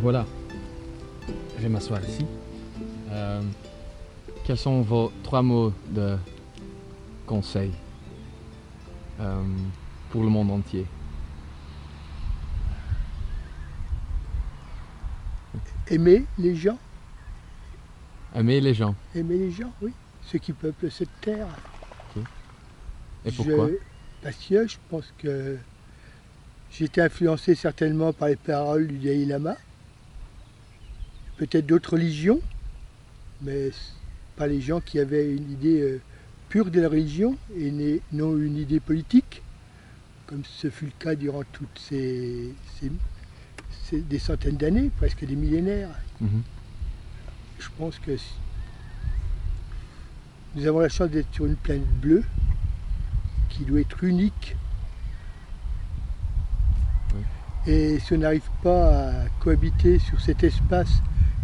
Voilà, je vais m'asseoir ici. Euh, quels sont vos trois mots de conseil euh, pour le monde entier? Aimer les gens, Aimer les gens. aimer les gens, oui. Ceux qui peuplent cette terre. Et pourquoi? Je- Parce que je pense que j'ai été influencé certainement par les paroles du Dalai Lama. Peut-être d'autres religions, mais pas les gens qui avaient une idée euh, pure de la religion et non une idée politique, comme ce fut le cas durant toutes ces, ces- ces- des centaines d'années, presque des millénaires. Mhm. Je pense que nous avons la chance d'être sur une planète bleue qui doit être unique. Et si on n'arrive pas à cohabiter sur cet espace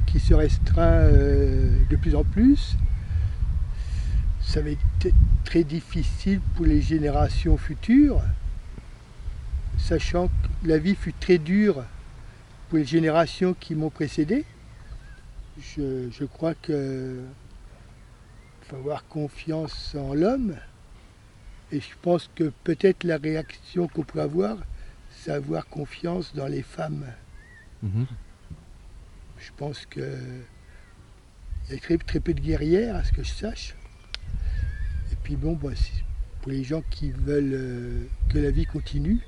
qui se restreint euh, de plus en plus, ça va être très difficile pour les générations futures, sachant que la vie fut très dure pour les générations qui m'ont précédé. Je, crois que faut avoir confiance en l'homme. Et je pense que peut-être la réaction qu'on peut avoir, c'est avoir confiance dans les femmes. Mhm. Je pense que il y a très, très peu de guerrières, à ce que je sache. Et puis bon, bah, pour les gens qui veulent euh, que la vie continue,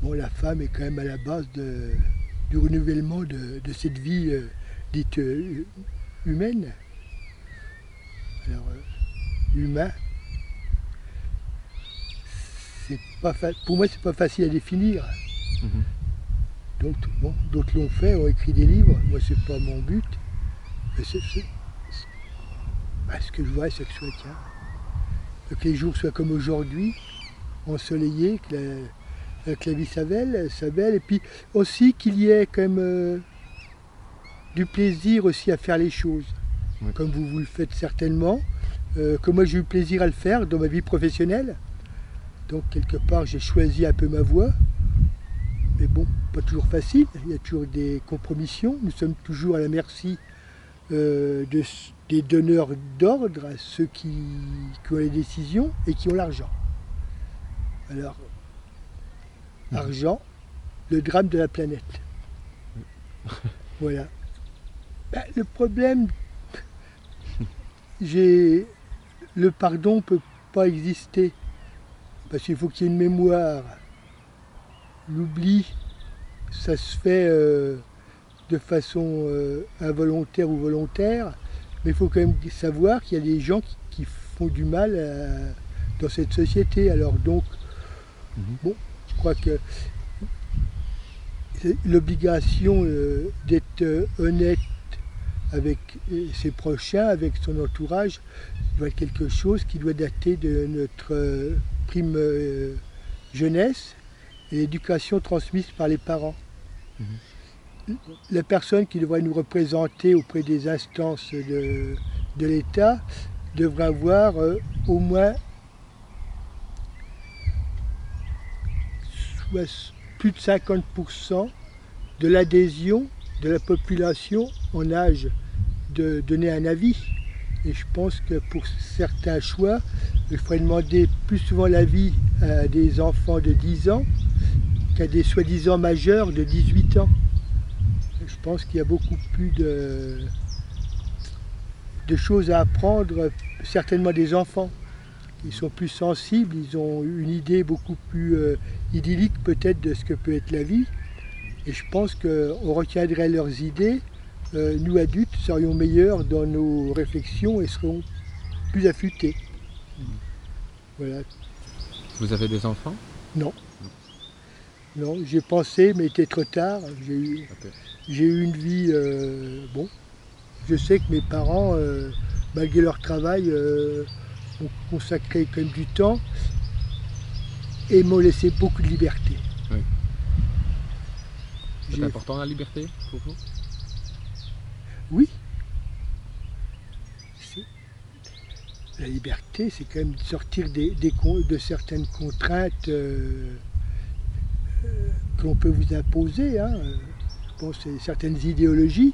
bon, la femme est quand même à la base de- du renouvellement de, de cette vie euh, dite euh, humaine. Alors, humain, c'est pas fa- pour moi, c'est pas facile à définir. Mhm. Donc, bon, d'autres l'ont fait, ont écrit des livres. Moi, c'est pas mon but. Mais c'est, bah, ce que je vois, c'est que, soit, tiens, que les jours soient comme aujourd'hui, ensoleillés, que la, vie s'avèle, s'avèle, et puis aussi qu'il y ait quand même euh, du plaisir aussi à faire les choses, Oui. comme vous, vous le faites certainement, euh, que moi j'ai eu plaisir à le faire dans ma vie professionnelle. Donc quelque part j'ai choisi un peu ma voie. Mais bon, pas toujours facile, il y a toujours des compromissions. Nous sommes toujours à la merci euh, de, des donneurs d'ordre, à ceux qui, qui ont les décisions et qui ont l'argent. Alors, Mhm. argent, le drame de la planète. voilà. Ben, le problème, j'ai le pardon ne peut pas exister parce qu'il faut qu'il y ait une mémoire. L'oubli, ça se fait euh, de façon euh, involontaire ou volontaire, mais il faut quand même savoir qu'il y a des gens qui, qui font du mal à- dans cette société. Alors donc, Mhm. bon, je crois que l'obligation euh, d'être euh, honnête avec euh, ses prochains, avec son entourage, doit être quelque chose qui doit dater de notre euh, prime euh, jeunesse et l'éducation transmise par les parents. La personne qui devrait nous représenter auprès des instances de, de l'État devrait avoir euh, au moins plus de 50% de l'adhésion de la population en âge de donner un avis. Et je pense que pour certains choix, il faudrait demander plus souvent l'avis à des enfants de 10 ans qu'à des soi-disant majeurs de 18 ans. Je pense qu'il y a beaucoup plus de, de choses à apprendre, certainement des enfants. Ils sont plus sensibles, ils ont une idée beaucoup plus euh, idyllique peut-être de ce que peut être la vie. Et je pense qu'on retiendrait leurs idées. Euh, nous adultes serions meilleurs dans nos réflexions et serons plus affûtés. Voilà. Vous avez des enfants? Non, j'ai pensé, mais il était trop tard. J'ai eu, une vie. euh, bon, je sais que mes parents, euh, malgré leur travail, ont consacré quand même du temps et m'ont laissé beaucoup de liberté. Oui. C'est important la liberté pour vous? Oui. La liberté, c'est quand même sortir de certaines contraintes euh, euh, que l'on peut vous imposer. Hein. Pense c'est certaines idéologies.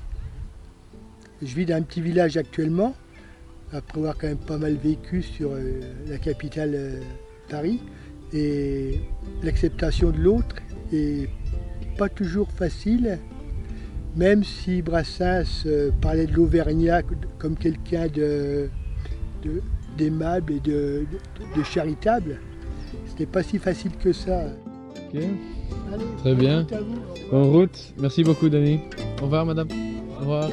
Je vis dans un petit village actuellement, après avoir quand même pas mal vécu sur euh, la capitale Paris. Et l'acceptation de l'autre est pas toujours facile, même si Brassens euh, parlait de l'Auvergnat comme quelqu'un de, d'aimable et de, de, charitable, c'était pas si facile que ça. Ok, très bien. Bonne route. Merci beaucoup, Denis. Au revoir, madame. Au revoir.